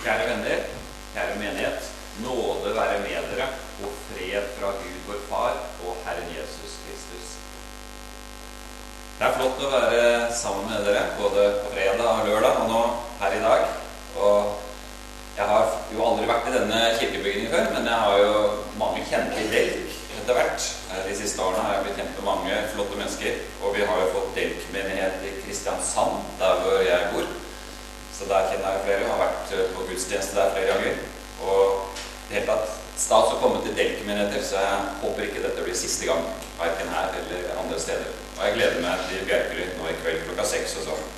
Kjære venner, kjære menighet. Nåde være med dere og fred fra Gud vår Far og Herren Jesus Kristus. Det er flott å være sammen med dere både på fredag og lørdag og nå her i dag. Og jeg har jo aldri vært i denne kirkebygningen før, men jeg har jo mange kjente i Delk etter hvert. De siste årene har jeg blitt kjent med mange flotte mennesker. Og vi har jo fått Delk-menighet i Kristiansand, der hvor jeg bor. Så der kjenner jeg flere. Har vært på gudstjeneste der flere ganger. Og i det hele tatt stas å komme til Delk-menigheter, så jeg håper ikke dette blir siste gang. Verken her eller andre steder. Og jeg gleder meg til Bjerkerud nå i kveld klokka seks og sånn.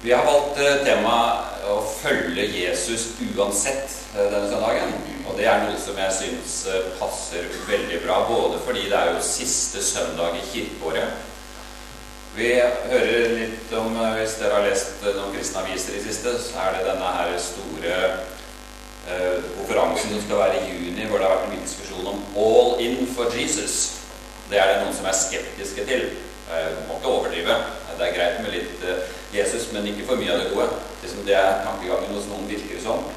Vi har valgt temaet å følge Jesus uansett denne søndagen. Og det er noe som jeg syns passer veldig bra, både fordi det er jo siste søndag i kirkeåret. Vi hører litt om, hvis dere har lest noen kristne aviser i siste, så er det denne her store eh, konferansen som skal være i juni, hvor det har vært en diskusjon om 'All in for Jesus'. Det er det noen som er skeptiske til. Eh, må ikke overdrive. Det er greit med litt eh, Jesus, men ikke for mye av det gode. Liksom det er tankegangen hos noen virker sånn.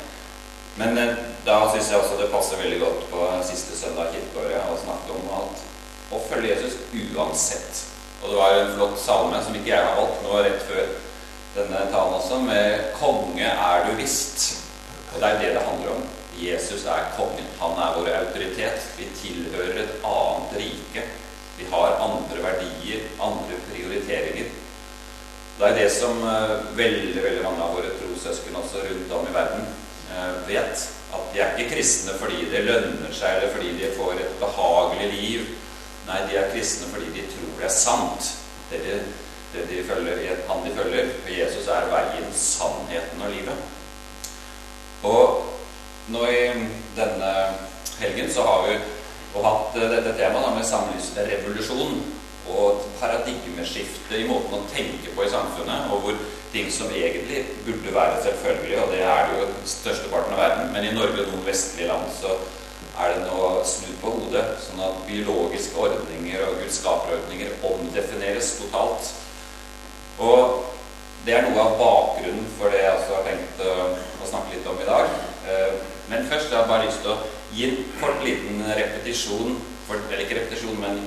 Men eh, da syns jeg også det passer veldig godt på siste søndag i kirkeåret å snakke om at å følge Jesus uansett og det var en flott salme som ikke jeg har valgt nå rett før denne talen også, med 'Konge er du visst'. Og det er det det handler om. Jesus er kongen. Han er vår autoritet. Vi tilhører et annet rike. Vi har andre verdier, andre prioriteringer. Det er det som veldig veldig mange av våre trossøsken også rundt om i verden vet. At de er ikke kristne fordi det lønner seg, eller fordi de får et behagelig liv. Nei, de er kristne fordi de tror det er sant, det de, det de følger, han de følger. Og Jesus er veien, sannheten og livet. Og nå i denne helgen så har vi jo hatt dette temaet med revolusjon og paradigmeskifte i måten å tenke på i samfunnet, og hvor ting som egentlig burde være selvfølgelig, og det er det jo størsteparten av verden, men i Norge og noen vestlige land så er det nå snudd på hodet, sånn at biologiske ordninger og Guds skaperordninger omdefineres totalt. Og det er noe av bakgrunnen for det jeg også har tenkt å snakke litt om i dag. Men først har jeg bare lyst til å gi en kort liten repetisjon, eller ikke repetisjon, men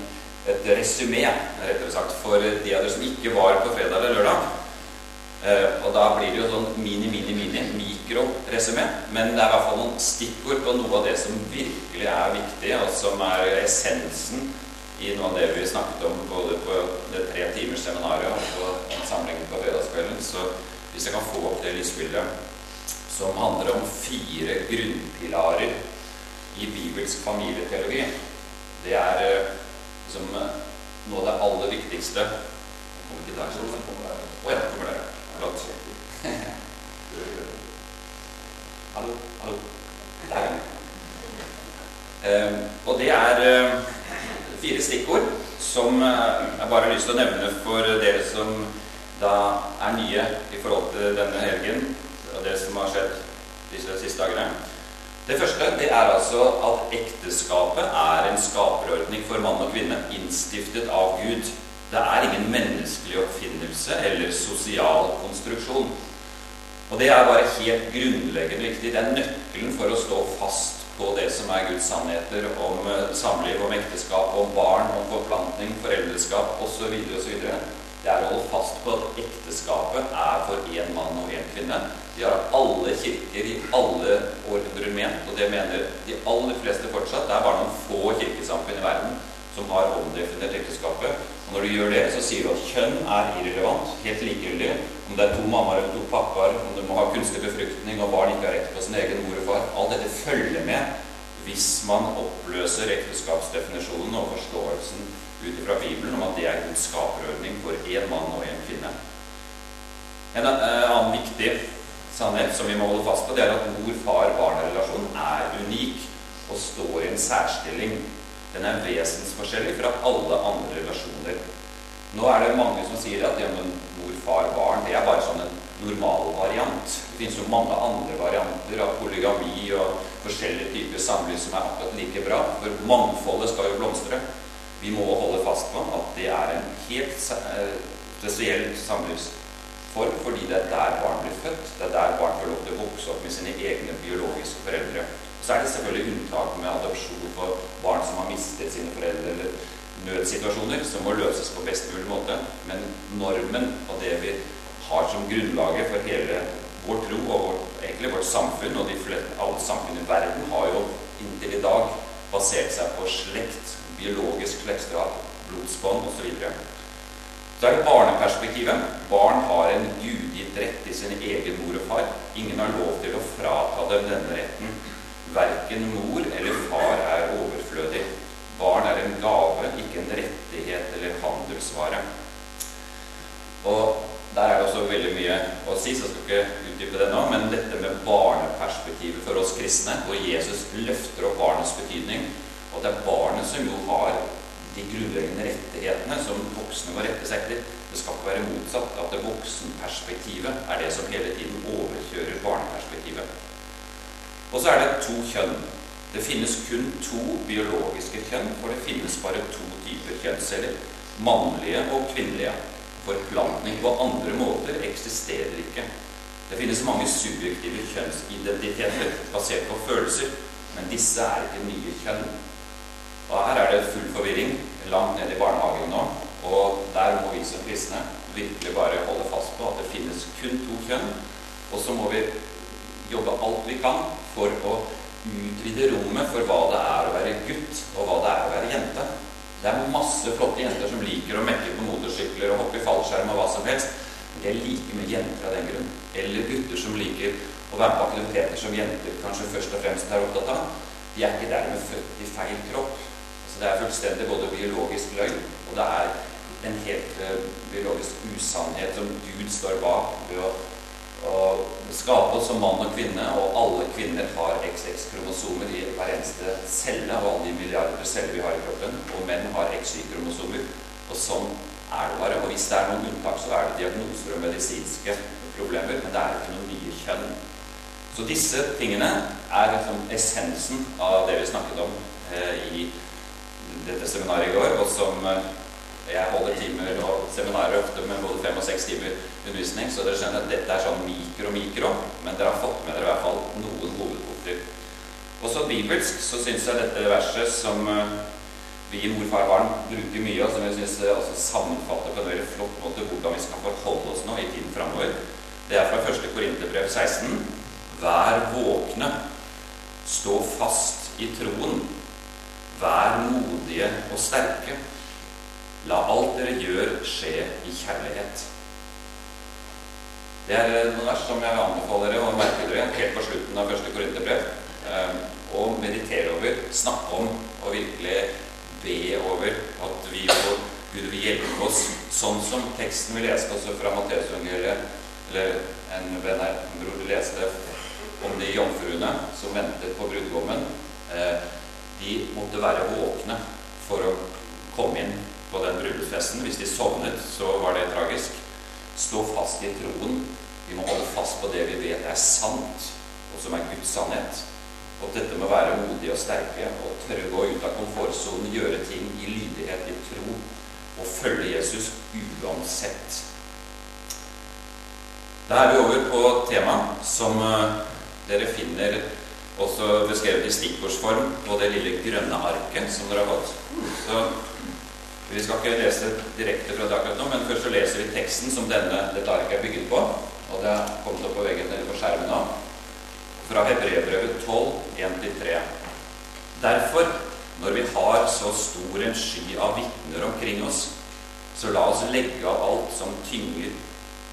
et resymé, rettere sagt, for de av dere som ikke var på fredag eller lørdag. Og da blir det jo sånn mini, mini, mini, mikroresumé. Men det er i hvert fall noen stikkord på noe av det som virkelig er viktig, og som er essensen i noe av det vi snakket om både på det tre timers seminaret og på samlingen på fredagskvelden. Så hvis jeg kan få opp det lysbildet som handler om fire grunnpilarer i bibelsk familieteologi, det er liksom noe av det aller viktigste Kommer ikke der, sånn. Å ja, kommer der. Flott. hallo, hallo. Der. Og det er eh, fire stikkord som eh, jeg bare har lyst til å nevne for dere som da er nye i forhold til denne helgen, og det som har skjedd disse siste dagene. Det første det er altså at ekteskapet er en skaperordning for mann og kvinne, innstiftet av Gud. Det er ingen menneskelig oppfinnelse eller sosial konstruksjon. Og det er bare helt grunnleggende viktig. Det er nøkkelen for å stå fast på det som er Guds sannheter om samliv, om ekteskap, om barn, om forplantning, foreldreskap osv. Det er å holde fast på at ekteskapet er for én mann og én kvinne. De har alle kirker i alle århundrer ment, og det mener de aller fleste fortsatt. Det er bare noen få kirkesamfunn i verden som har omdefinert ekteskapet. Når du gjør det, så sier du at kjønn er irrelevant, helt likegyldig. Om det er to mammaer eller to pappaer, om du må ha kunstig befruktning, og barn ikke har rett på sin egen mor og far. Alt dette følger med hvis man oppløser ekteskapsdefinisjonen og forståelsen ut fra Bibelen om at det er Guds skaperordning for én mann og én kvinne. En annen viktig sannhet som vi må holde fast på, det er at mor-far-barn-relasjonen er unik og står i en særstilling. Den er vesensforskjellig fra alle andre relasjoner. Nå er det mange som sier at ja, mor-far-barn det er bare sånn en normalvariant. Det finnes jo mange andre varianter av polygami og forskjellige typer samliv som er akkurat like bra. For mangfoldet skal jo blomstre. Vi må holde fast på at det er en helt spesiell samlivsform fordi det er der barn blir født. Det er der barn får lov til å vokse opp med sine egne biologiske foreldre. Så er det selvfølgelig unntak med adopsjon for barn som har mistet sine foreldre, eller nødsituasjoner som må løses på best mulig måte. Men normen og det vi har som grunnlaget for hele vår tro og vår, egentlig vårt samfunn, og de fleste, alle samfunn i verden, har jo inntil i dag basert seg på slekt, biologisk slektskap, blodsbånd osv. Så er det barneperspektivet. Barn har en gudgitt rett til sin egen mor og far. Ingen har lov til å frata dem denne retten. Verken mor eller far er overflødig. Barn er en gave, ikke en rettighet eller handelsvare. Og der er det også veldig mye å si, så jeg skal ikke utdype det nå. Men dette med barneperspektivet for oss kristne, hvor Jesus løfter opp barnets betydning, og det er barnet som jo har de grunnleggende rettighetene som voksne må rette seg etter. Det skal ikke være motsatt, at det voksenperspektivet er det som hele tiden overkjører barneperspektivet. Og så er det to kjønn. Det finnes kun to biologiske kjønn, for det finnes bare to typer kjønnsceller. Mannlige og kvinnelige. Forplantning på andre måter eksisterer ikke. Det finnes mange subjektive kjønnsidentiteter basert på følelser, men disse er ikke nye kjønn. Og Her er det full forvirring langt ned i barnehagen nå, og der må vi som kristne virkelig bare holde fast på at det finnes kun to kjønn, og så må vi jobbe alt vi kan for å utvide rommet for hva det er å være gutt, og hva det er å være jente. Det er masse flotte jenter som liker å mekke på motorsykler og hoppe i fallskjerm og hva som helst. Men de er like mye jenter av den grunn. Eller gutter som liker å være på aktiviteter som jenter kanskje først og fremst er opptatt av. De er ikke dermed født i feil kropp. Så det er fullstendig både biologisk løgn, og det er en helt uh, biologisk usannhet som Gud står bak ved å og skape oss som mann og kvinne, og alle kvinner har XX-kromosomer i hver eneste celle av alle de milliarder celler vi har i kroppen, og menn har XY-kromosomer. Og sånn er det bare. Og hvis det er noen unntak, så er det diagnoser og medisinske problemer, men det er ikke noen nye kjønn. Så disse tingene er liksom essensen av det vi snakket om eh, i dette seminaret i går, og som eh, jeg holder timer og seminarer ofte med både fem og seks timer undervisning, så dere skjønner at dette er sånn mikro-mikro, men dere har fått med dere i hvert fall noen hovedpunkter. Også bibelsk så syns jeg dette verset som eh, vi i Mor, barn bruker mye, og som jeg syns også sammenfatter på en veldig flott måte hvordan vi skal forholde oss nå i tiden framover, det er fra 1. Korinterbrev 16. Vær våkne, stå fast i troen, vær modige og sterke. La alt dere gjør, skje i kjærlighet. Det er noen vers som jeg vil anbefale dere å merke dere helt på slutten av første korinterbrev. Eh, og meditere over, snakke om og virkelig be over at vi og Gud vil hjelpe oss, sånn som teksten vi leste også fra Matteusevangeliet, eller en venn her, en bror, leste om de jomfruene som ventet på brudgommen. Eh, de måtte være våkne for å komme inn på den bryllupsfesten. Hvis de sovnet, så var det tragisk. Stå fast i troen. Vi må holde fast på det vi vet er sant, og som er Guds sannhet. Og dette med å være modige og sterke og tørre å gå ut av komfortsonen, gjøre ting i lydighet, i tro, og følge Jesus uansett. Da er vi over på temaet som uh, dere finner også beskrevet i stikkordsform på det lille grønne arket som dere har fått. Så vi skal ikke lese direkte fra det akkurat nå, men først så leser vi teksten som denne, arket er bygget på. Og det er kommet opp på veggen eller på skjermen nå. Fra Hebreerbrevet 12, 1-3. Derfor, når vi har så stor en sky av vitner omkring oss, så la oss legge av alt som tynger,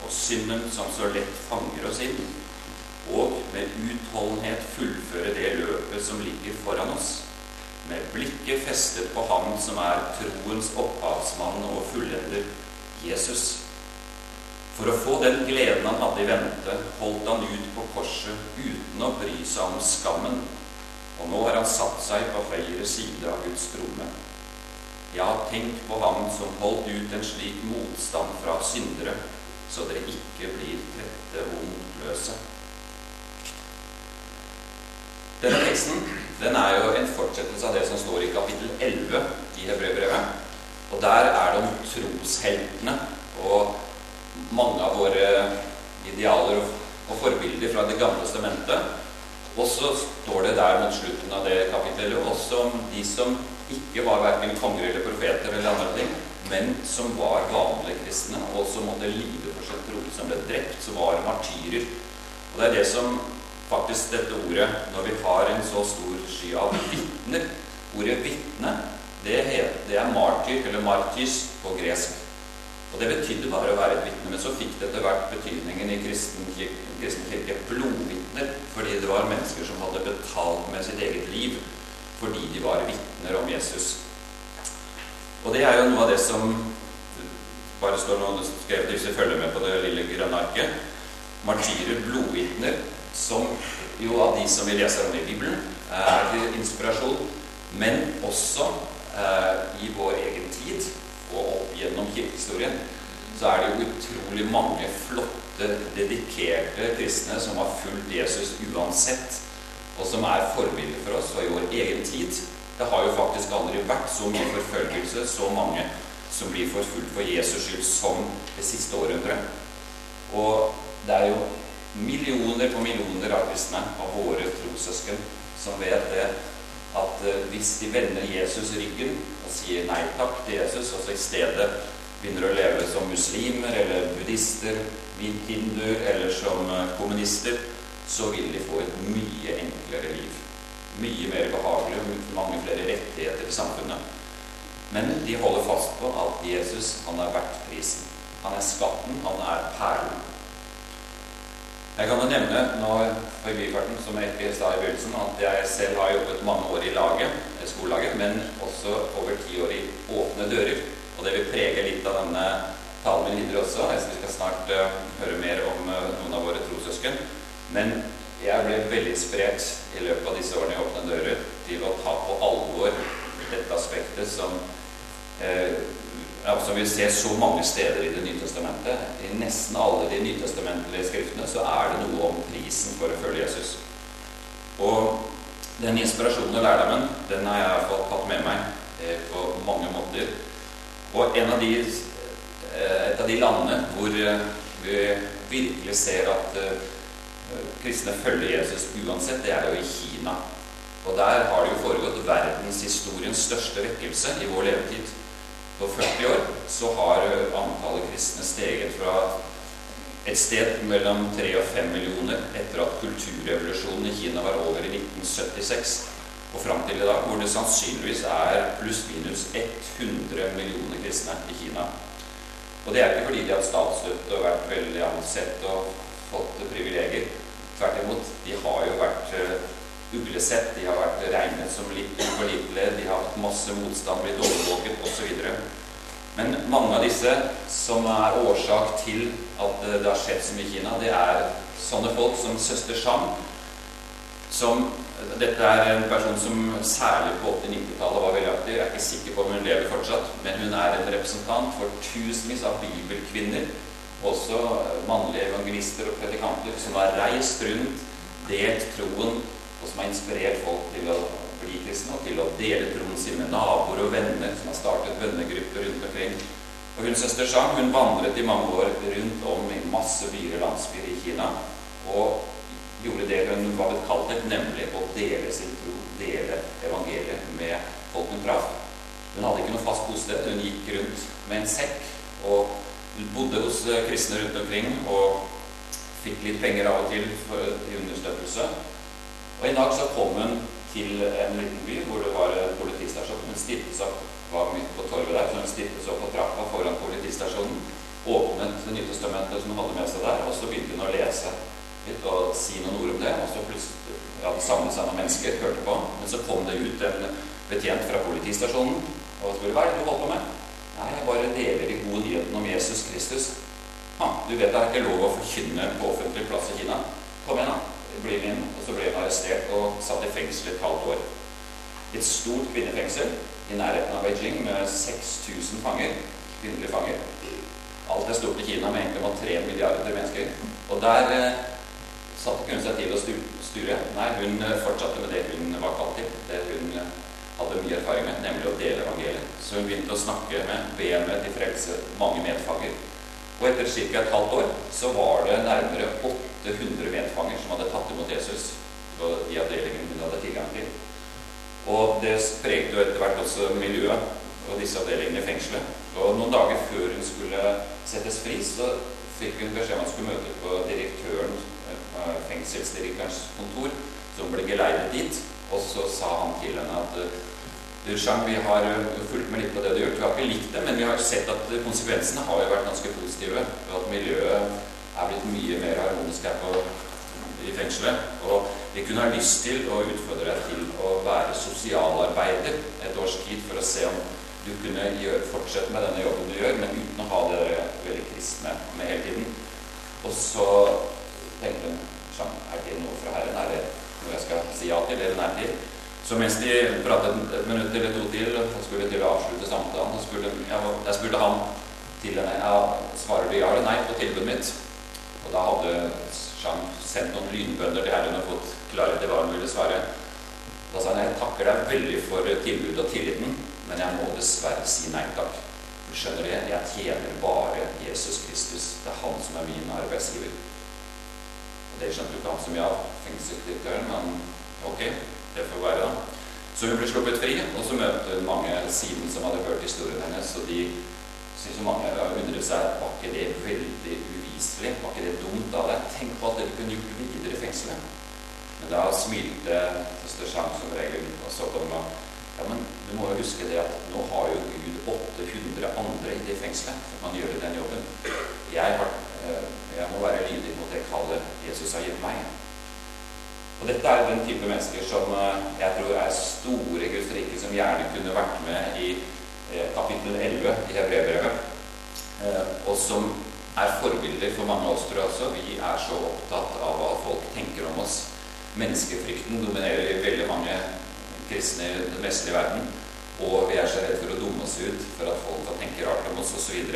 og synden som så lett fanger oss inn, og med utholdenhet fullføre det løpet som ligger foran oss med blikket festet på ham som er troens opphavsmann og fullender, Jesus. For å få den gleden han hadde i vente, holdt han ut på korset uten å bry seg om skammen. Og nå har han satt seg på høyre side av Guds trone. Ja, tenk på ham som holdt ut en slik motstand fra syndere, så dere ikke blir trette og motløse. Denne teksten den er jo en fortsettelse av det som står i kapittel 11 i Hebrevbrevet. Og der er det om trosheltene. Og mange av våre idealer og forbilder fra Det gamle testamentet. Og så står det der mot slutten av det kapittelet også om de som ikke var verken konger eller profeter eller andre ting, men som var vanlige kristne, og som måtte lide for sin tro, som ble drept, som var martyrer. Og det er det som faktisk dette ordet, når vi har en så stor sky av vitner Ordet 'vitne' det, det er martyr, eller martys, på gresk. Og Det betydde bare å være et vitne, men så fikk det etter hvert betydningen i kristen kirke, blodvitner, fordi det var mennesker som hadde betalt med sitt eget liv fordi de var vitner om Jesus. Og det er jo noe av det som bare står nå skrevet hvis vi følger med på det lille grønne arket. Martyrer, blodvitner, som jo av de som vi leser om i Bibelen, er til inspirasjon, men også eh, i vår egen tid og opp gjennom kirkehistorien så er det jo utrolig mange flotte, dedikerte kristne som har fulgt Jesus uansett, og som er forbilder for oss og i vår egen tid. Det har jo faktisk aldri vært så mye forfølgelse, så mange som blir forfulgt for Jesus skyld, som det siste århundret. Og det er jo millioner på millioner av kristne, av våre trossøsken, som vet det at eh, hvis de vender Jesus ryggen og sier nei takk til Jesus, og så i stedet begynner å leve som muslimer eller buddhister, hinduer eller som eh, kommunister, så vil de få et mye enklere liv. Mye mer behagelig og mange flere rettigheter i samfunnet. Men de holder fast på at Jesus han er verdt prisen. Han er skatten, han er perlen. Jeg kan jo nevne nå forbifarten, som jeg sa i begynnelsen, at jeg selv har jobbet mange år i laget, skolelaget, men også over ti år i Åpne dører. Og det vil prege litt av denne talen min videre også. Jeg skal snart uh, høre mer om uh, noen av våre trossøsken. Men jeg ble veldig inspirert i løpet av disse årene i Åpne dører til å ta på alvor dette aspektet som uh, som vi ser så mange steder i Det nye testamentet. I nesten alle de nytestamentlige skriftene så er det noe om prisen for å følge Jesus. Og den inspirasjonen og lærdommen den har jeg fått tatt med meg eh, på mange måter. Og av de, eh, et av de landene hvor eh, vi virkelig ser at eh, kristne følger Jesus uansett, det er jo i Kina. Og der har det jo foregått verdenshistoriens største vekkelse i vår levetid. På 40 år så har antallet kristne steget fra et sted mellom 3 og 5 millioner etter at kulturrevolusjonen i Kina var over i 1976 og fram til i dag, hvor det sannsynligvis er pluss-minus 100 millioner kristne i Kina. Og det er ikke fordi de har statsstøtte og vært veldig ansett og fått privilegier. Tvert imot. De har jo vært uh, uglesett, de har vært regnet som litt upålitelige, de har hatt masse motstand, blitt overvåket osv. Men mange av disse som er årsak til at det har skjedd så mye i Kina, det er sånne folk som søster Shang, som Dette er en person som særlig på 80-90-tallet var veldig aktiv. Jeg er ikke sikker på om hun lever fortsatt, men hun er en representant for tusenvis av bibelkvinner, også mannlige evangelister og predikanter, som har reist rundt, delt troen som har inspirert folk til å bli kristne og til å dele troen sin med naboer og venner, som har startet vennegrupper rundt omkring. Og hun søster Zhang hun vandret i mange år rundt om i masse byer og landsbyer i Kina og gjorde det hun var blitt kalt til, nemlig å dele sin tro, dele evangeliet med folk hun traff. Hun hadde ikke noe fast bosted. Hun gikk rundt med en sekk og bodde hos kristne rundt omkring og fikk litt penger av og til for, til understøttelse. Og En dag så kom hun til en liten by hvor det var en politistasjon. Hun stilte opp var midt på torvet der, så hun stilte opp på trappa foran politistasjonen, åpnet nye som hun hadde med seg der, og så begynte hun å lese litt og si noen ord om det. Og så plutselig ja, det samlet seg noen mennesker, hørte på. Men så kom det ut en betjent fra politistasjonen og spurte hva er det du holder på med. Nei, jeg bare deler de gode nyhetene om Jesus Kristus. Ha, du vet det er ikke lov å forkynne på offentlig plass i Kina. Kom igjen, da ble inn, og så ble hun arrestert og satt i fengsel et halvt år. Et stort kvinnefengsel i nærheten av Beijing med 6000 fanger, kvinnelige fanger. Alt er stort i Kina med 1,3 milliarder mennesker. Og der eh, satte hun seg til å sture. Nei, hun eh, fortsatte med det hun var kalt til. Det hun eh, hadde mye erfaring med, nemlig å dele evangeliet. Så hun begynte å snakke med, be med til frelse mange medfanger. Og etter ca. et halvt år så var det nærmere 800 åtte hundre medfanger som hadde tatt imot Jesus i de avdelingene hun hadde tilgang til. Og det preget etter hvert også miljøet og disse avdelingene i fengselet. Og noen dager før hun skulle settes fri, så fikk hun beskjed om at hun skulle møte på direktøren, eh, fengselsdirektørens kontor, som ble geleidet dit. Og så sa han til henne at du, Jean, vi har fulgt med litt på det du har gjort. Vi har ikke likt det, men vi har sett at konsekvensene har jo vært ganske positive. Og at miljøet er blitt mye mer harmonisk her på, i fengselet. Og vi kunne ha lyst til å utfordre deg til å være sosialarbeider et års tid for å se om du kunne gjøre, fortsette med denne jobben du gjør, men uten å ha det veldig kristne med hele tiden. Og så tenkte hun Jean, er det noe fra Herren? Er det noe jeg skal si ja til, eller nei til? Så mens de pratet et minutt eller to til og skulle til å avslutte samtalen, så skulle, jeg, jeg spurte han til henne ja, svarer du ja eller nei på tilbudet mitt. Og da hadde Jean sendt noen lynbønder til Herren og fått klarhet i hva han ville svare. Da sa han jeg takker deg veldig for tilbudet og tilliten, men jeg må dessverre si nei takk. Du skjønner det, jeg tjener bare Jesus Kristus. Det er han som er min arbeidsgiver. Og det skjønte jo ikke han så mye av, fengselsdirektøren, men ok det får være. da. Så hun ble sluppet fri, og så møtte hun mange siden som hadde hørt historien hennes. Og de syntes mange undret seg var ikke det veldig uviselig, var ikke det dumt av deg? Tenk på at dere kunne gjort videre i fengselet. Men da smilte søster Jean som regel og så kom han ja, men du må jo huske det at nå har jo Gud 800 andre i det fengselet man gjør den jobben. Jeg, har, eh, jeg må være lydig mot det kallet Jesus har gitt meg. Og dette er den type mennesker som eh, jeg tror er store i Guds rike, som gjerne kunne vært med i eh, kapittel 11 i Hebreerbrevet, eh, og som er forbilder for mange av oss, tror jeg også. Vi er så opptatt av hva folk tenker om oss. Menneskefrykten dominerer i veldig mange kristne i den vestlige verden. Og vi er så redd for å dumme oss ut for at folk kan tenke rart om oss osv.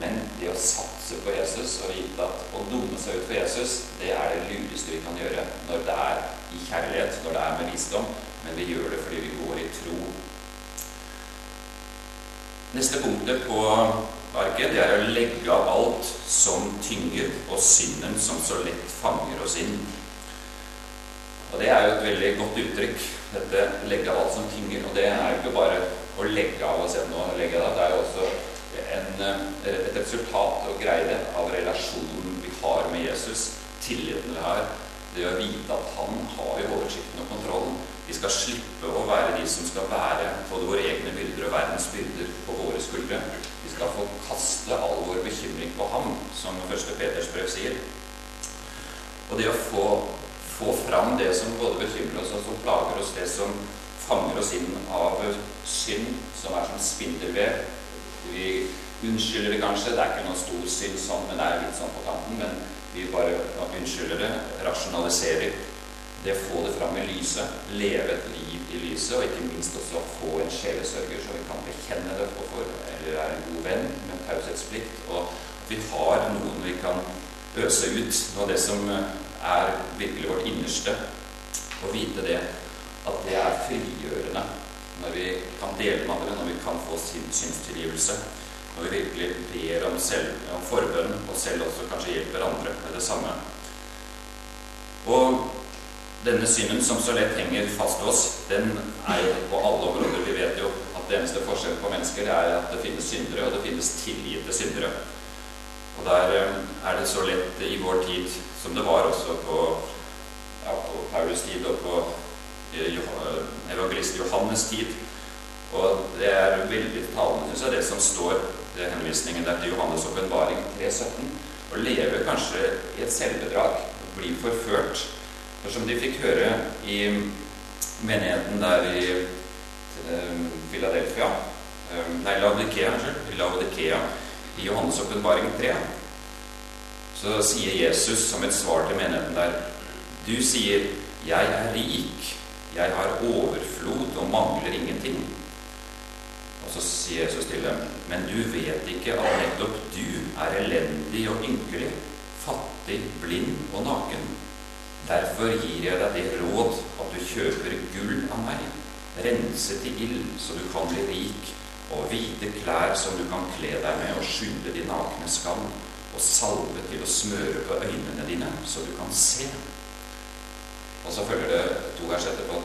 Men det å satse på Jesus og vite at å dumme seg ut for Jesus, det er det lureste vi kan gjøre når det er i kjærlighet, når det er med visdom. Men vi gjør det fordi vi går i tro. Neste punktet på arket det er å legge av alt som tynger, og synden som så lett fanger oss inn. Og Det er jo et veldig godt uttrykk, dette 'legge av alt som tynger'. Og det er jo ikke bare å legge av og se nå legge av. Det er jo også en, eh, et resultat og greie av relasjonen vi har med Jesus, tilliten vi har, det å vite at han har jo oversikten og kontrollen. Vi skal slippe å være de som skal bære både våre egne byrder og verdens byrder på våre skuldre. Vi skal få kaste all vår bekymring på ham, som første Peters brev sier. Og det å få, få fram det som både bekymrer oss og som plager oss, det som fanger oss inn av synd, som er som spindelvev vi unnskylder det kanskje. Det er ikke noen stor synd sånn, men det er litt sånn på kanten. Men vi bare unnskylder det, rasjonaliserer. Det å få det fram i lyset, leve et liv i lyset, og ikke minst også få en sjelesørger så vi kan bekjenne det for, eller er en god venn med taushetsplikt. Og at vi har noen vi kan øse ut av det som er virkelig vårt innerste. Og vite det at det er frigjørende når vi kan dele med andre, når vi kan få sin synstilgivelse. Når vi virkelig ber om, selv, om forbønn, og selv også kanskje hjelper andre med det samme. Og denne synden som så lett henger fast hos oss, den er på alle områder. Vi vet jo at det eneste forskjellen på mennesker er at det finnes syndere, og det finnes tilgitte syndere. Og der eh, er det så lett i vår tid, som det var også på, ja, på Paulus tid og på evangelist Johannes tid. Og det er veldig talende, syns jeg, det som står det henvisningen der til Johannes' åpenbaring 3.17. Å leve kanskje i et selvbedrag, bli forført. For som de fikk høre i menigheten der i eh, Philadelphia eh, Nei, Laudikea, unnskyld. I Laudikea i Johannes' åpenbaring 3 så sier Jesus som et svar til menigheten der Du sier 'Jeg er rik'. Jeg har overflod og mangler ingenting. Og så sier Jesus til dem, men du vet ikke at nettopp du er elendig og ynkelig, fattig, blind og naken. Derfor gir jeg deg det råd at du kjøper gull av meg, renset i ild så du kan bli rik, og hvite klær som du kan kle deg med og skjule din nakne skam. og salve til å smøre på øynene dine, så du kan se. Og så følger det to vers etterpå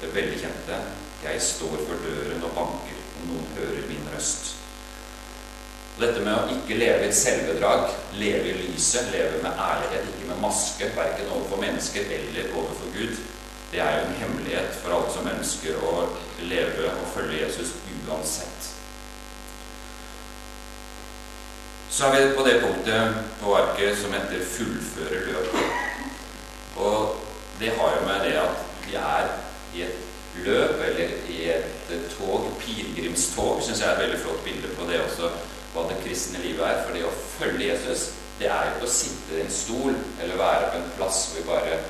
det veldig kjente Jeg står for døren og banker, og noen hører min røst. Dette med å ikke leve i et selvbedrag, leve i lyset, leve med ærlighet, ikke med maske, verken overfor mennesker eller overfor Gud, det er jo en hemmelighet for alle som ønsker å leve og følge Jesus uansett. Så er vi på det punktet på arket som heter 'fullføre løpet'. Og det har jo med det at vi er i et løp, eller i et tog, pilegrimstog, syns jeg er et veldig flott bilde på det også, hva det kristne livet er. For det å følge Jesus, det er jo ikke å sitte i en stol eller være på en plass hvor vi bare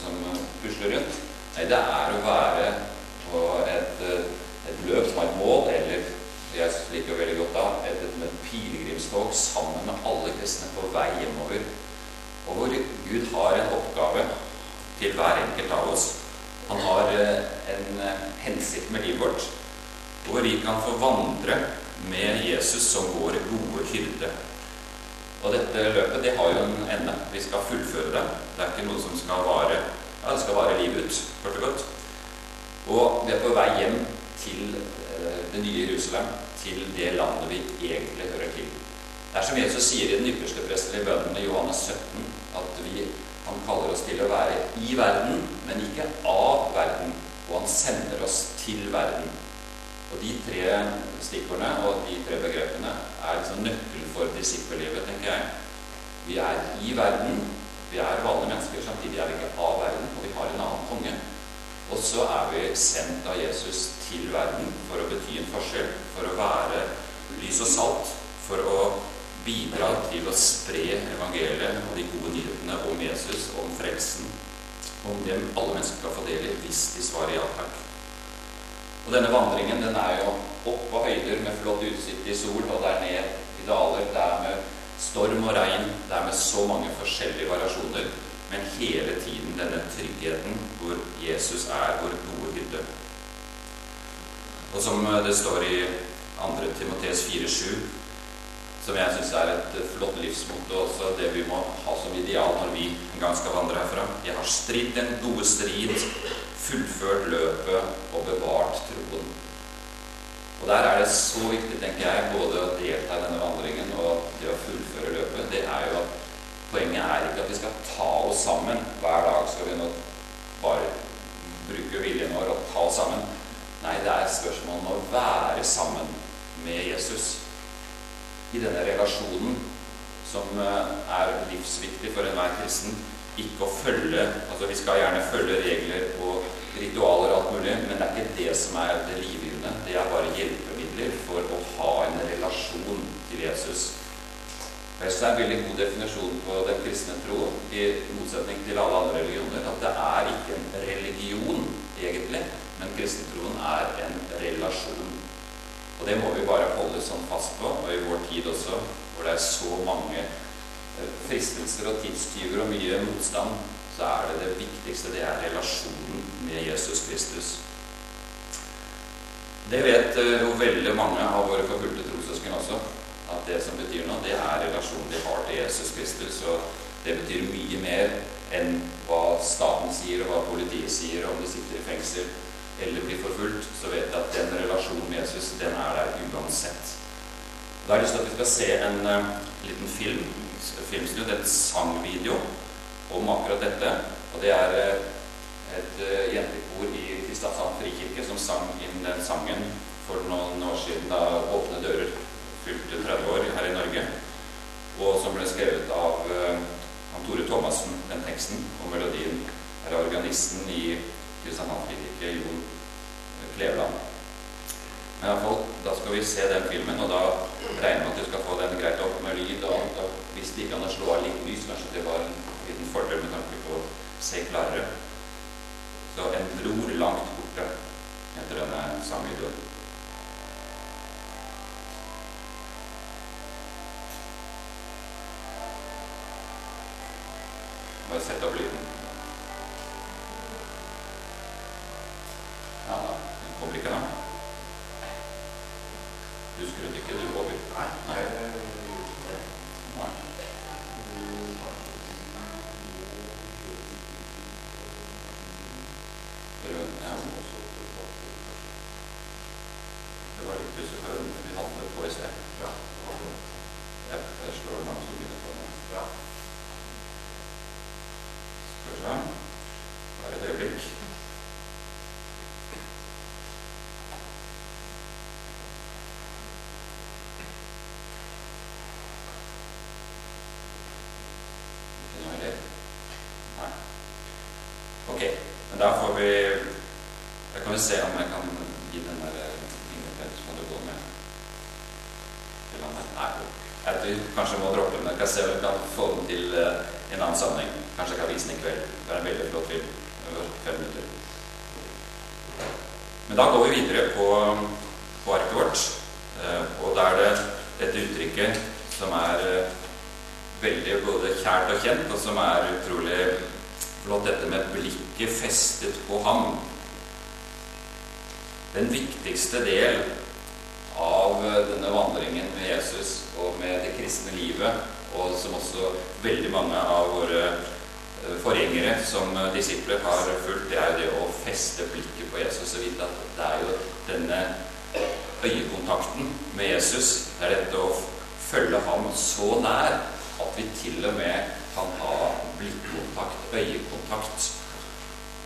som pusler rundt. Nei, det er å være på et, et løp som har et mål, eller jeg liker veldig godt da, et, et pilegrimstog sammen med alle kristne på vei hjemover. Og hvor Gud har en oppgave til hver enkelt av oss. Han har en hensikt med livet vårt, hvor vi kan få vandre med Jesus som vår gode hyrde. Og dette løpet det har jo en ende. Vi skal fullføre det. Det er ikke noe som skal vare ja, det skal vare livet ut, kort og godt. Og vi er på vei hjem til det nye Jerusalem, til det landet vi egentlig hører til. Det er som Jesus sier i den ypperste prestelige bønnen i Johannes 17, at vi, han kaller oss til å være i verden, men ikke av verden. Og han sender oss til verden. Og de tre stikkordene og de tre begrepene er liksom nøkkelen for disippellivet, tenker jeg. Vi er i verden, vi er vanlige mennesker, samtidig er vi ikke av verden, og vi har en annen konge. Og så er vi sendt av Jesus til verden for å bety en forskjell, for å være lys og salt, for å bidra til å spre evangeliet og de gode nyhetene om Jesus, om frelsen, om dem alle mennesker skal få del i hvis de svarer ja takk. Og denne vandringen den er jo opp på høyder med flott utsikt i sol, og der ned i daler. Det er med storm og regn. Det er med så mange forskjellige variasjoner. Men hele tiden denne tryggheten hvor Jesus er vår gode hyrde. Og som det står i 2. Timotees 4,7, som jeg syns er et flott livsmotto også, det vi må ha som ideal når vi en gang skal vandre herfra. Jeg har stridd den gode strid, fullført løpet og bevart Der er det så viktig, tenker jeg, både å delta i denne vandringen og det å fullføre løpet. Det er jo at Poenget er ikke at vi skal ta oss sammen. Hver dag skal vi nå bare bruke viljen vår og ta oss sammen. Nei, det er et spørsmål om å være sammen med Jesus. I denne relasjonen som eh, er livsviktig for enhver kristen. Ikke å følge altså Vi skal gjerne følge regler og ritualer og alt mulig, men det er ikke det som er det livgivende. Det er bare hjelpemidler for å ha en relasjon til Jesus. Det er en veldig god definisjon på den kristne tro, i motsetning til alle andre religioner, at det er ikke en religion, egentlig, men kristentroen er en relasjon. Og det må vi bare holde sånn fast på, og i vår tid også, hvor det er så mange fristelser og tidstyver og mye motstand, så er det det viktigste. Det er relasjonen med Jesus Kristus. Det vet jo veldig mange av våre forfulgte trossøsken også at det som betyr noe, det er relasjonen de har til Jesus Kristus. Og det betyr mye mer enn hva staten sier, og hva politiet sier, om de sitter i fengsel eller blir forfulgt. Så vet jeg at den relasjonen med Jesus, den er der uansett. Da har jeg lyst til at vi skal se en uh, liten film, filmsnutt, en sangvideo om akkurat dette. Og det er uh, et uh, jentekor i Kristiansand frikirke som sang inn den sangen for noen år siden da Åpne dører fylte 30 år her i Norge, og som ble skrevet av han Tore Thomassen, den teksten, og melodien er organisten i Kristiansand-frikirke, Jon Kleveland. Men iallfall, da skal vi se den filmen, og da regner vi at du skal få den greit opp med lyd og alt. Hvis det ikke kan slå av litt lys, kanskje det var en liten fordel med tanke på å se klarere. Så 'En bror langt borte' heter denne sangvideoen. Bare sett opp lyden. Vi kanskje må droppe den. Jeg kan se om vi kan få den til eh, i en annen sammenheng. Kanskje jeg kan vise den i kveld. Det er en veldig flott film. Over fem minutter. Men da går vi videre på, på arket vårt. Eh, Og da er det dette uttrykket som er eh, veldig både kjært og kjent, og som er utrolig flott, dette med blikket festet på ham. Den viktigste del av eh, denne vandringen med Jesus og kristne livet, og som også veldig mange av våre eh, forgjengere som eh, disipler har fulgt, det er jo det å feste blikket på Jesus og vite at det er jo denne øyekontakten med Jesus, det er dette å følge ham så nær at vi til og med kan ha blikkontakt, øyekontakt.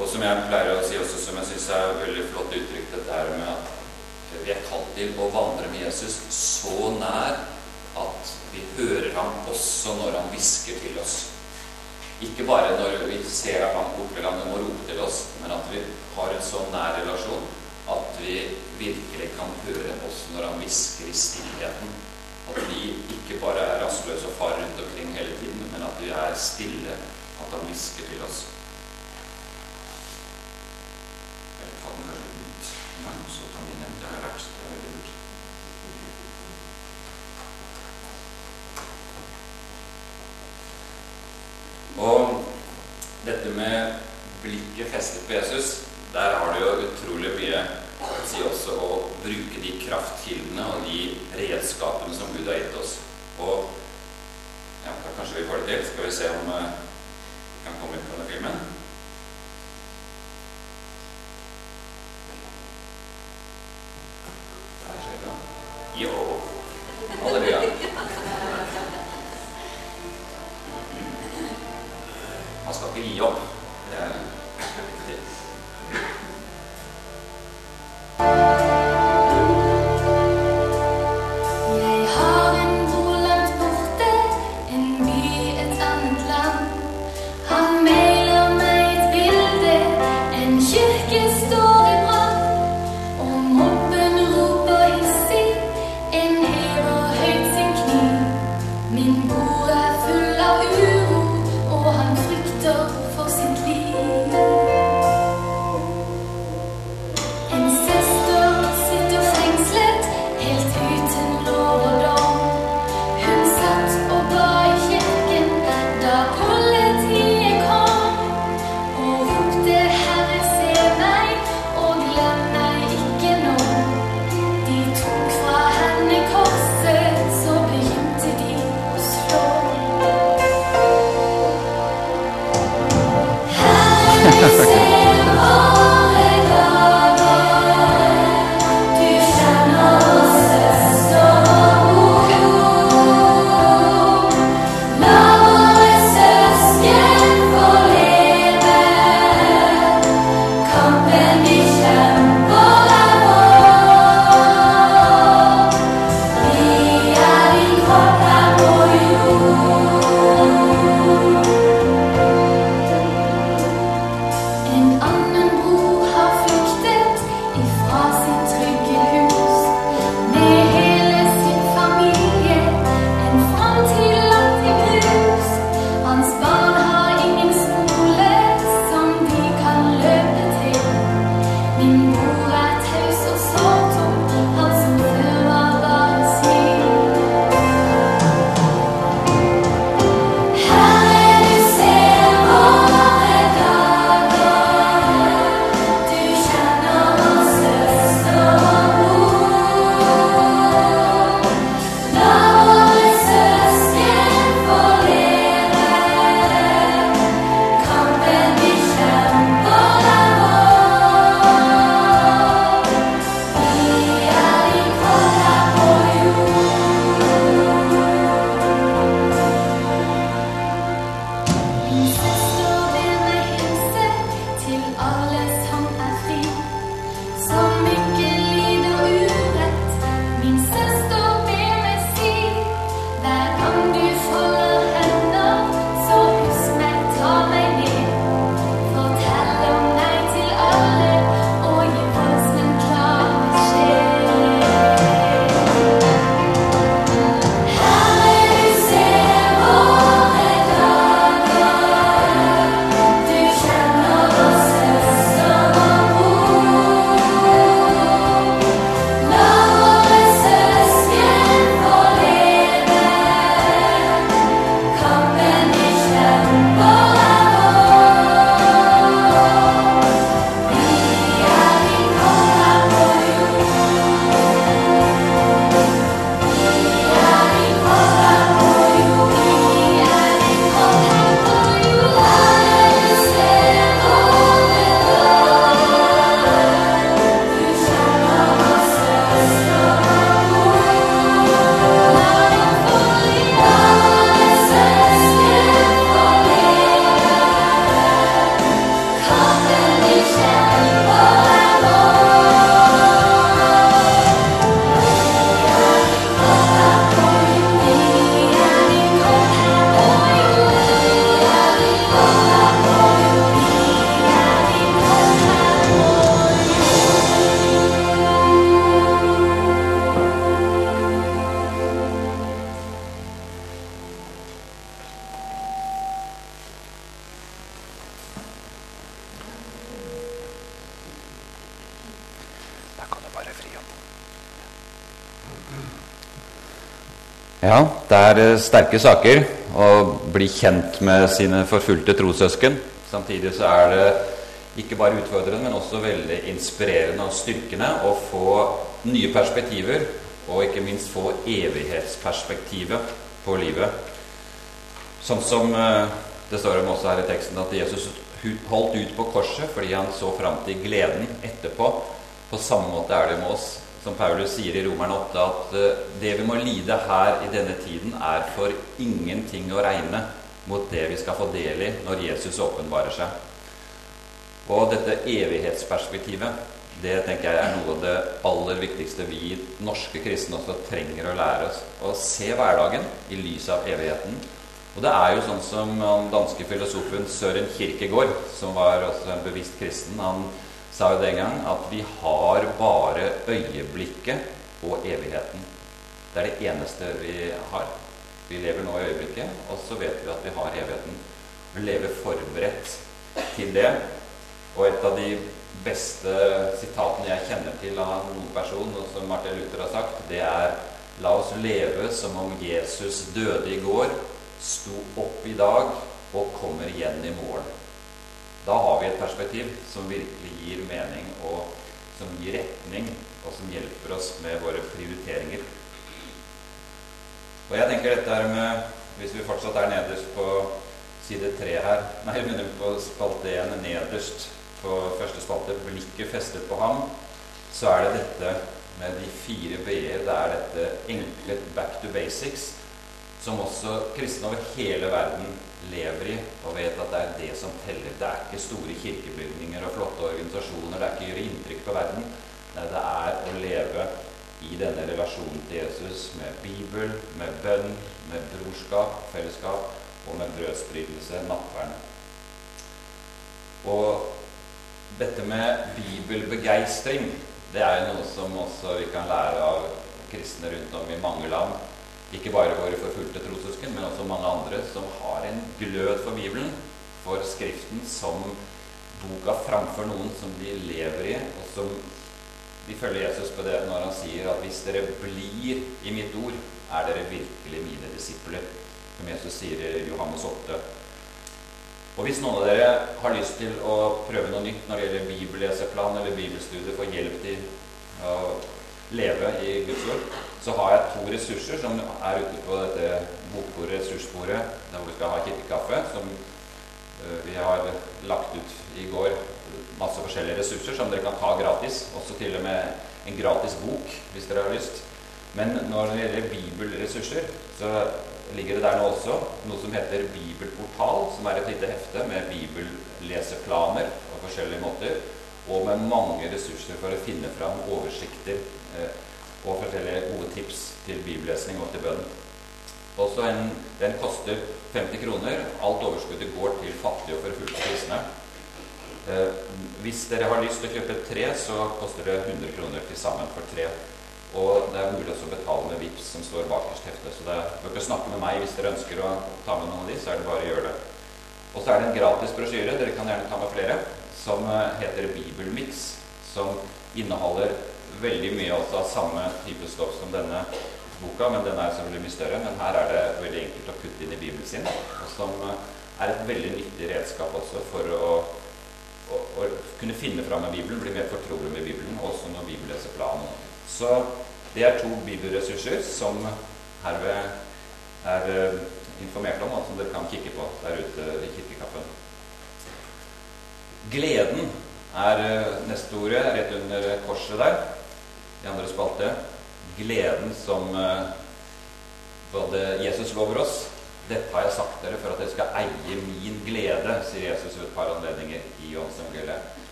Og som jeg pleier å si også, som jeg syns er veldig flott uttrykk, dette her med at vi er kalt til å vandre med Jesus så nær at vi hører ham også når han hvisker til oss. Ikke bare når vi ser at han borte eller han må rope til oss, men at vi har en så nær relasjon at vi virkelig kan høre også når han hvisker i stillheten. At vi ikke bare er rastløse og farer rundt omkring hele tiden, men at vi er stille, at han hvisker til oss. Eller dette med blikket festet på Jesus, der har du jo utrolig mye å si også å bruke de kraftkildene og de redskapene som Gud har gitt oss. Og ja, da kanskje vi får det til. Skal vi se om eh, vi kan komme inn på denne filmen. Er sterke saker å bli kjent med sine forfulgte trossøsken. Samtidig så er det ikke bare utfordrende, men også veldig inspirerende og styrkende å få nye perspektiver, og ikke minst få evighetsperspektivet på livet. Sånn som eh, det står om også her i teksten, at Jesus holdt ut på korset fordi han så fram til gleden etterpå. På samme måte er det med oss som Paulus sier i Romerne 8, at eh, det vi må lide her i denne tiden, er for ingenting å regne mot det vi skal få del i når Jesus åpenbarer seg. Og dette evighetsperspektivet, det tenker jeg er noe av det aller viktigste vi norske kristne også trenger å lære oss. Å se hverdagen i lys av evigheten. Og det er jo sånn som den danske filosofen Søren Kirkegård, som var også en bevisst kristen, han sa jo den gang at vi har bare øyeblikket og evigheten. Det er det eneste vi har. Vi lever nå i øyeblikket, og så vet vi at vi har evigheten. Vi lever forberedt til det. Og et av de beste sitatene jeg kjenner til av noen person, og som Martin Luther har sagt, det er La oss leve som om Jesus døde i går, sto opp i dag og kommer igjen i morgen. Da har vi et perspektiv som virkelig gir mening, og som gir retning, og som hjelper oss med våre prioriteringer. Og jeg tenker dette her med Hvis vi fortsatt er nederst på side tre her Nei, begynner på spalte én nederst på første spalte, blikket festet på ham, så er det dette med de fire b-er. Det er dette enkle back to basics, som også kristne over hele verden lever i og vet at det er det som teller. Det er ikke store kirkebygninger og flotte organisasjoner. Det er ikke å gjøre inntrykk på verden. Nei, det er å leve i denne relasjonen til Jesus med Bibel, med bønn, med brorskap, fellesskap og med brødsbrytelse, nattvern. Og dette med bibelbegeistring, det er jo noe som også vi kan lære av kristne rundt om i mange land. Ikke bare våre forfulgte trossøsken, men også mange andre som har en glød for Bibelen, for Skriften, som boka framfor noen som de lever i, og som de følger Jesus på det når han sier at hvis dere blir i mitt ord, er dere virkelig mine disipler. Som Jesus sier i Johannes 8. Og hvis noen av dere har lyst til å prøve noe nytt når det gjelder bibelleseplan eller bibelstudie, få hjelp til å leve i Guds ord, så har jeg to ressurser som er ute på dette bokbordet, ressursbordet, der hvor vi skal ha kirkekaffe, som uh, vi har lagt ut i går. Masse forskjellige ressurser som dere kan ta gratis. Også til og med en gratis bok, hvis dere har lyst. Men når det gjelder bibelressurser, så ligger det der nå også noe som heter Bibelportal, som er et lite hefte med bibelleseplaner på forskjellige måter, og med mange ressurser for å finne fram oversikter eh, og forteller gode tips til bibellesning og til bønn. Også en, den koster 50 kroner. Alt overskuddet går til fattige og forfulgte kristne. Eh, hvis dere har lyst til å kjøpe tre, så koster det 100 kroner til sammen for tre. Og det er mulig å betale med VIPS som står bakerst heftet. Så det bør ikke snakke med meg hvis dere ønsker å ta med noen av de, så er det bare å gjøre det. Og så er det en gratis brosjyre, dere kan gjerne ta med flere, som eh, heter Bibelmix, som inneholder veldig mye også av samme type stoff som denne boka, men den er selvfølgelig mye større. Men her er det veldig enkelt å putte inn i Bibelen sin, og som eh, er et veldig nyttig redskap også for å, å, å kunne finne fram med Bibelen, bli mer fortrolig med Bibelen, også når Bibelen leser planen. Så det er to bibelressurser som herved er uh, informert om, og som dere kan kikke på der ute i kirkekaffen. Gleden er uh, neste ordet, rett under korset der i andre spalte. Gleden som eh, både Jesus lover oss. Dette har jeg sagt dere for at dere skal eie min glede, sier Jesus ved et par anledninger i Johansevangeliet.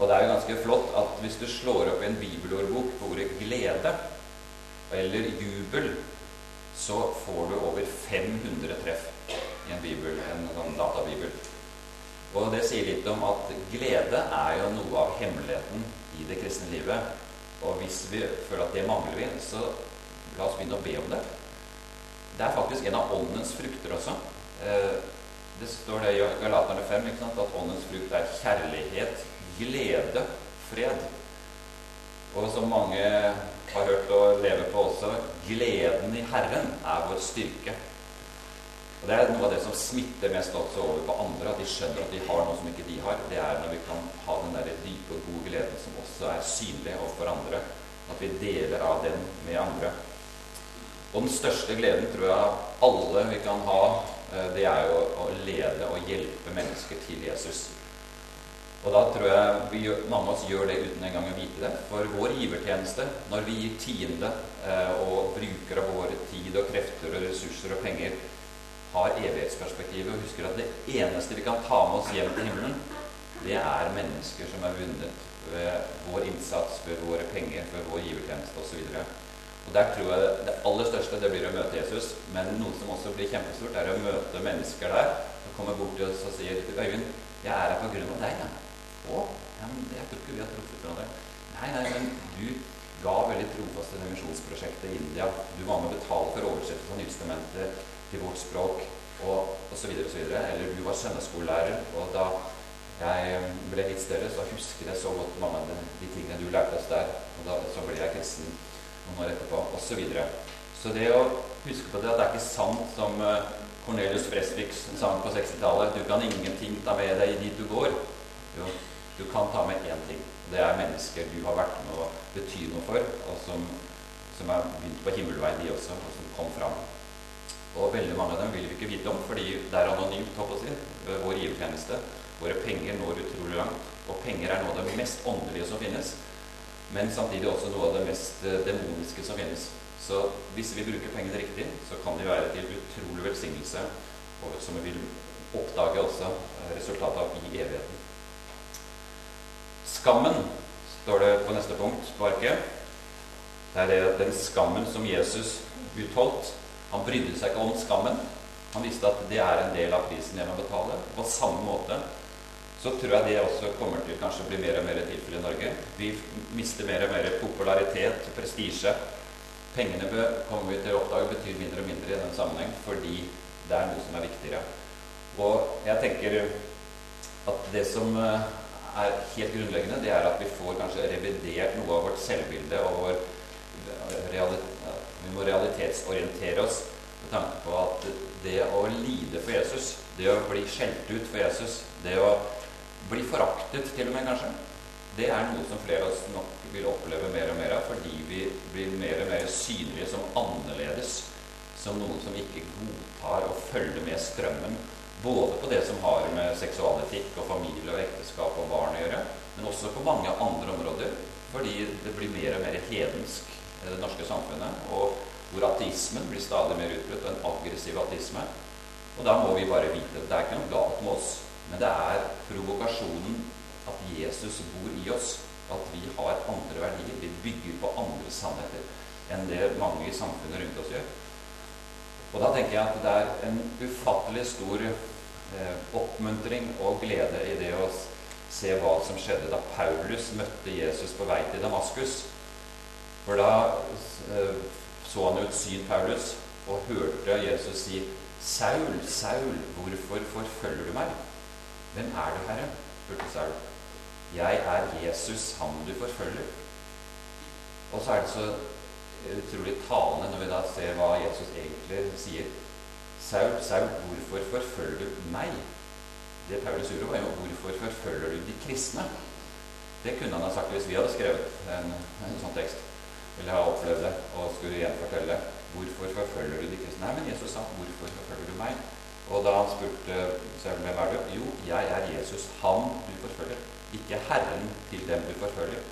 Og det er jo ganske flott at hvis du slår opp i en bibelordbok på ordet 'glede' eller 'jubel', så får du over 500 treff i en bibel, en sånn databibel. Og det sier litt om at glede er jo noe av hemmeligheten i det kristne livet. Og hvis vi føler at det mangler vi, så la oss begynne å be om det. Det er faktisk en av åndens frukter også. Eh, det står det i Galaterne 5 at åndens frukt er kjærlighet, glede, fred. Og som mange har hørt og lever på også. Gleden i Herren er vår styrke. Og Det er noe av det som smitter mest også over på andre, at de skjønner at de har noe som ikke de har. Det er når vi kan ha den der dype og gode gleden som også er synlig overfor andre. At vi deler av den med andre. Og den største gleden tror jeg alle vi kan ha, eh, det er jo å lede og hjelpe mennesker til Jesus. Og da tror jeg vi, mange av oss gjør det uten engang å vite det. For vår givertjeneste, når vi gir tiende eh, og bruker av vår tid og krefter og ressurser og penger, har evighetsperspektivet og husker at det eneste vi kan ta med oss hjem til himmelen, det er mennesker som er vunnet ved vår innsats, ved våre penger, ved vår givertjeneste osv. Og der tror jeg det aller største det blir å møte Jesus. Men noe som også blir kjempestort, er å møte mennesker der som kommer bort til oss og sier Øyvind, jeg er her på grunn av deg. Ja. Å, ja, men jeg tror ikke vi har truffet hverandre. Nei, nei, men du ga veldig trofast til misjonsprosjektet i India. Du var med å betale for oversettelse av Nytestamentet til vårt språk og osv. osv. Eller du var søndagsskolelærer, og da jeg ble litt større, så husker jeg så godt av de tingene du lærte oss der. Og da, så ble jeg kristen noen år etterpå, osv. Så, videre. så det å huske på det, at det er ikke sant som eh, Cornelius Fresvik sang på 60-tallet Du kan ingenting ta med deg dit du går. Jo, du kan ta med én ting. Det er mennesker du har vært med å bety noe for, og som, som er begynt på himmelvei, de også, og som kom fram. Og veldig mange av dem vil vi ikke vite om, fordi det er anonymt. håper jeg, Vår givertjeneste. Våre penger når utrolig langt. Og penger er noe av det mest åndelige som finnes. Men samtidig også noe av det mest eh, demoniske som finnes. Så hvis vi bruker pengene riktig, så kan de være til utrolig velsignelse, og som vi vil oppdage også eh, resultatet av i evigheten. Skammen står det på neste punkt på arket. Det er det den skammen som Jesus utholdt, han brydde seg ikke om skammen. Han visste at det er en del av prisen jeg må betale. På samme måte så tror jeg det også kommer til kanskje å bli mer og mer tilfelle i Norge. Vi mister mer og mer popularitet, prestisje. Pengene kommer vi til å oppdage betyr mindre og mindre i den sammenheng fordi det er noe som er viktigere. Og jeg tenker at det som eh, er helt grunnleggende, det er at vi får kanskje revidert noe av vårt selvbilde og vår vi må realitetsorientere oss med tanke på at det å lide for Jesus, det å bli skjelt ut for Jesus, det å bli foraktet til og med, kanskje, det er noe som flere av oss nok vil oppleve mer og mer av fordi vi blir mer og mer synlige som annerledes. Som noen som ikke godtar å følge med strømmen. Både på det som har med seksualetikk og familie og ekteskap og barn å gjøre, men også på mange andre områder. Fordi det blir mer og mer hedensk i det norske samfunnet, og hvor ateismen blir stadig mer utbrutt, og en aggressiv ateisme. Og da må vi bare vite at det er ikke noe galt med oss, men det er provokasjonen at Jesus bor i oss, at vi har andre verdier. Vi bygger på andre sannheter enn det mange i samfunnet rundt oss gjør. Og da tenker jeg at det er en ufattelig stor eh, oppmuntring og glede i det å se hva som skjedde da Paulus møtte Jesus på vei til Damaskus. For da eh, så han jo et syn, Paulus, og hørte Jesus si, 'Saul, Saul, hvorfor forfølger du meg?' 'Hvem er du, Herre?' spurte Saul. 'Jeg er Jesus, han du forfølger.' Og så er det så utrolig talende når vi da ser hva Jesus egentlig sier. 'Saul, Saul, hvorfor forfølger du meg?' Det Paulus gjorde, var jo 'Hvorfor forfølger du de kristne?' Det kunne han ha sagt hvis vi hadde skrevet en, en sånn tekst eller ha opplevd det, og skulle gjenfortelle hvorfor forfølger du de kristne? Nei, men Jesus sa 'Hvorfor forfølger du meg?' Og da han spurte selv hvem er du? Jo, jeg er Jesus, han du forfølger. Ikke Herren til dem du forfølger.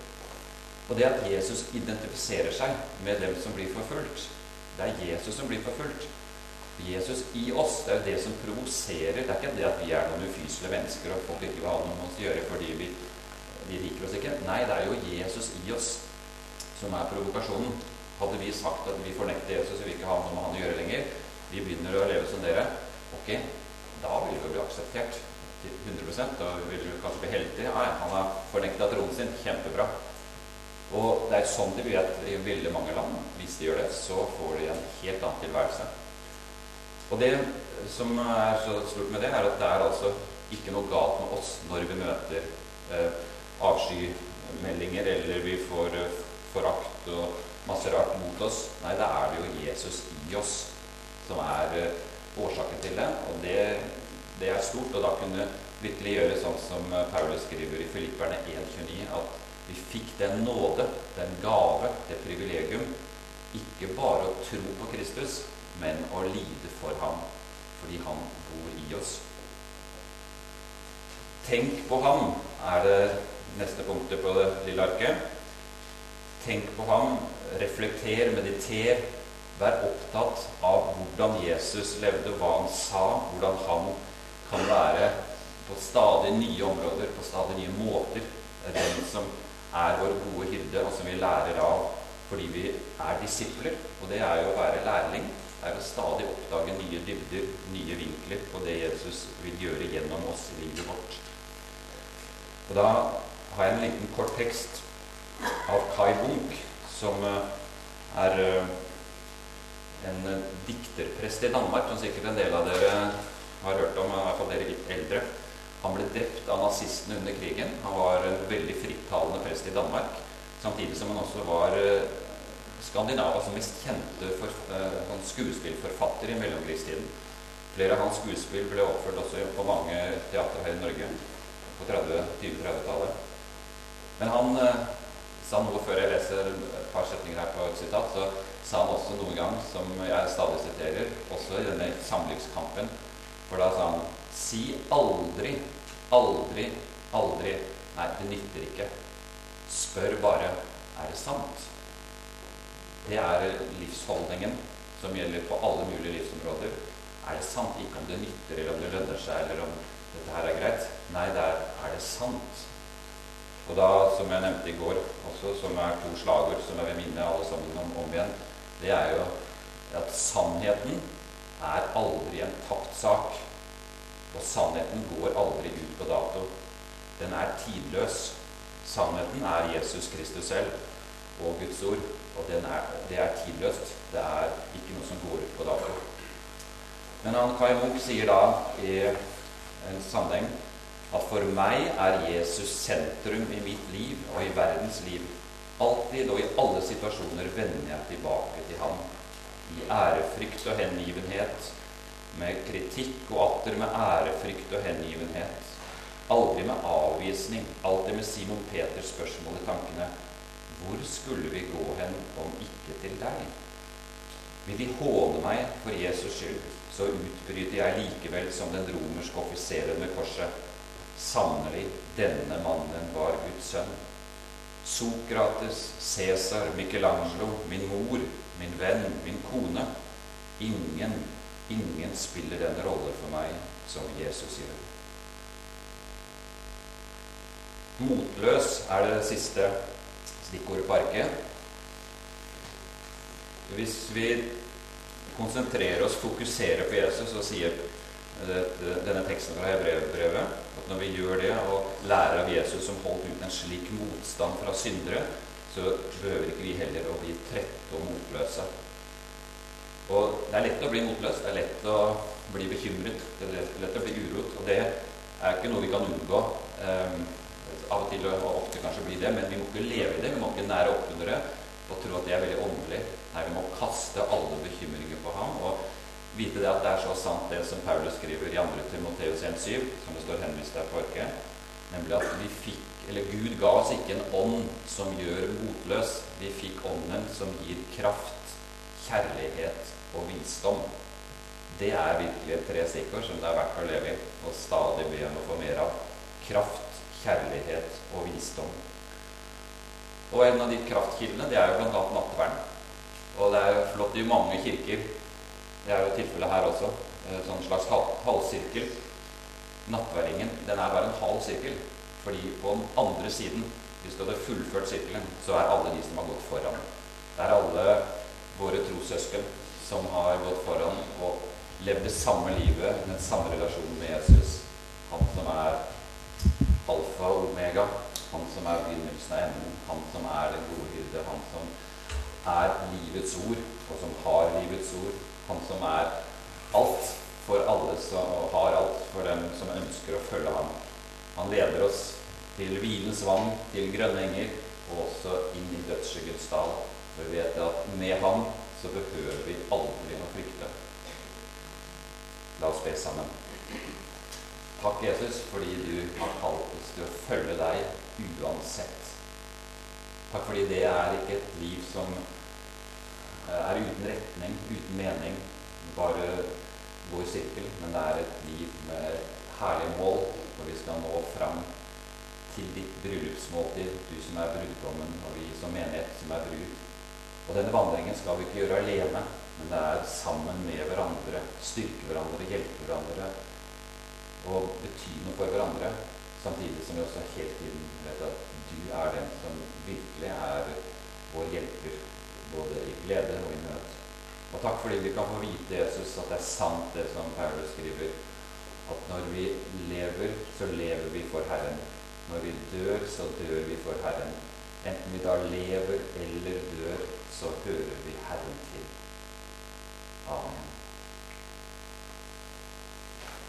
Og det at Jesus identifiserer seg med dem som blir forfulgt Det er Jesus som blir forfulgt. Jesus i oss, det er jo det som provoserer. Det er ikke det at vi er noen ufyselige mennesker og folk ikke vil ha noe med oss å gjøre fordi vi, vi liker oss ikke. Nei, det er jo Jesus i oss som er provokasjonen. Hadde vi sagt at vi fornekter Jesus og vil ikke ha noe med han å gjøre lenger, vi begynner å leve som dere, ok, da vil vi bli akseptert til 100 Da vil du kanskje bli heldig. Ja, han har fornekta troen sin. Kjempebra. Og det er sånn de vet i veldig mange land. Hvis de gjør det, så får de en helt annen tilværelse. Og det som er så stort med det, er at det er altså ikke noe galt med oss når vi møter eh, avskymeldinger, eller vi får eh, forakt og masse rart mot oss. Nei, da er det jo Jesus i oss som er eh, årsaken til det. Og det, det er stort. Og da kunne virkelig gjøre sånn som eh, Paulus skriver i Filipperne 1,29, at vi fikk den nåde, den gave, det privilegium, ikke bare å tro på Kristus, men å lide for ham, fordi han bor i oss. Tenk på ham er det neste punktet på det lille arket. Tenk på ham, reflekter, mediter. Vær opptatt av hvordan Jesus levde, hva han sa, hvordan han kan være på stadig nye områder, på stadig nye måter. Den som er vår gode hyrde, og som vi lærer av fordi vi er disipler. Og det er jo å være lærling. Det er å stadig oppdage nye dybder, nye vinkler på det Jesus vil gjøre gjennom oss i livet vårt. Og Da har jeg en liten kort tekst av Kai Bunk, som eh, er eh, en eh, dikterprest i Danmark, som sikkert en del av dere har hørt om, i hvert fall dere litt eldre. Han ble drept av nazistene under krigen. Han var en veldig frittalende prest i Danmark, samtidig som han også var Skandinavas mest kjente for, uh, skuespillforfatter i mellomkrigstiden. Flere av hans skuespill ble oppført også på mange teatre her i Norge på 20-30-tallet. Men han eh, sa noe før jeg leser et par setninger her på et sitat, så sa han også noen gang, som jeg stadig siterer, også i denne samlivskampen, for da sa han Si aldri, aldri, aldri Nei, det nytter ikke. Spør bare er det sant. Det er livsholdningen som gjelder på alle mulige livsområder. Er det sant? Ikke om det nytter, eller om det lønner seg, eller om dette her er greit. Nei, der er det sant. Og da, som jeg nevnte i går også, som er to slagord som jeg vil minne alle sammen om, om igjen, det er jo at sannheten er aldri en tapt sak. Og sannheten går aldri ut på dato. Den er tidløs. Sannheten er Jesus Kristus selv og Guds ord. Og er, det er tidløst. Det er ikke noe som går ut på dato. Men han Kai Munch sier da i en sammenheng at for meg er Jesus sentrum i mitt liv og i verdens liv. Alltid og i alle situasjoner vender jeg tilbake til ham. I ærefrykt og hengivenhet, med kritikk og atter med ærefrykt og hengivenhet. Aldri med avvisning, alltid med Simon Peters spørsmål i tankene. Hvor skulle vi gå hen om ikke til deg? Vil de håne meg for Jesus skyld, så utbryter jeg likevel som den romerske offiseren med korset. Sannelig, denne mannen var Guds sønn. Sokrates, Cæsar, Michelangelo, min mor, min venn, min kone. Ingen, ingen spiller den rolle for meg som Jesus gjør. Motløs er det siste stikkordet på arket. Hvis vi konsentrerer oss, fokuserer på Jesus og sier denne teksten fra Hebrevbrevet. At når vi gjør det og lærer av Jesus som holdt ut en slik motstand fra syndere, så behøver ikke vi heller å bli trette og motløse. Og Det er lett å bli motløs, det er lett å bli bekymret, det er lett å bli urot. Og det er ikke noe vi kan unngå. Um, av og til og ofte kanskje bli det, men vi må ikke leve i det. Vi må ikke nære opp under det og tro at det er veldig åndelig. Nei, vi må kaste alle bekymringer på ham. og vite det at det er så sant det som Paulus skriver i 2. Timoteus 1,7, som det står henvist der arket, nemlig at vi fikk, eller Gud ga oss ikke en ånd som gjør motløs. Vi fikk ånden som gir kraft, kjærlighet og visdom. Det er virkelig tre stikkord som det er verdt å leve i og stadig be om å få mer av. Kraft, kjærlighet og visdom. Og en av de kraftkildene det er jo bl.a. nattvern. Og det er flott i mange kirker det er jo tilfellet her også. En sånn slags halvsirkel. Nattverdingen den er bare en halv sirkel. Fordi på den andre siden, hvis du hadde fullført sirkelen, så er alle de som har gått foran. Det er alle våre trossøsken som har gått foran og levd det samme livet, den samme relasjonen med Jesus. Han som er alfa og omega. Han som er begynnelsen av enden. Han som er den gode hyrde. Han som er livets ord, og som har livets ord. Han som er alt for alle og har alt for dem som ønsker å følge ham. Han leder oss til hvilens vann, til grønne enger, og også inn i dødsskyggens dal. For vi vet at med ham så behøver vi aldri å frykte. La oss be sammen. Takk, Jesus, fordi du har kalt oss til å følge deg uansett. Takk fordi det er ikke et liv som er uten retning, uten mening, bare går i sirkel, men det er et liv med herlige mål, hvor vi skal nå fram til ditt bryllupsmåltid, du som er brudgommen, og vi som menighet som er brud. Og denne vandringen skal vi ikke gjøre alene, men det er sammen med hverandre. Styrke hverandre, hjelpe hverandre og bety noe for hverandre. Samtidig som vi også hele tiden vet at du er den som virkelig er vår hjelper, både i glede og i nød. Og takk fordi vi kan få vite, Jesus, at det er sant det som Paulus skriver, at når vi lever, så lever vi for Herren. Når vi dør, så dør vi for Herren. Enten vi da lever eller dør, så hører vi Herren til. Amen.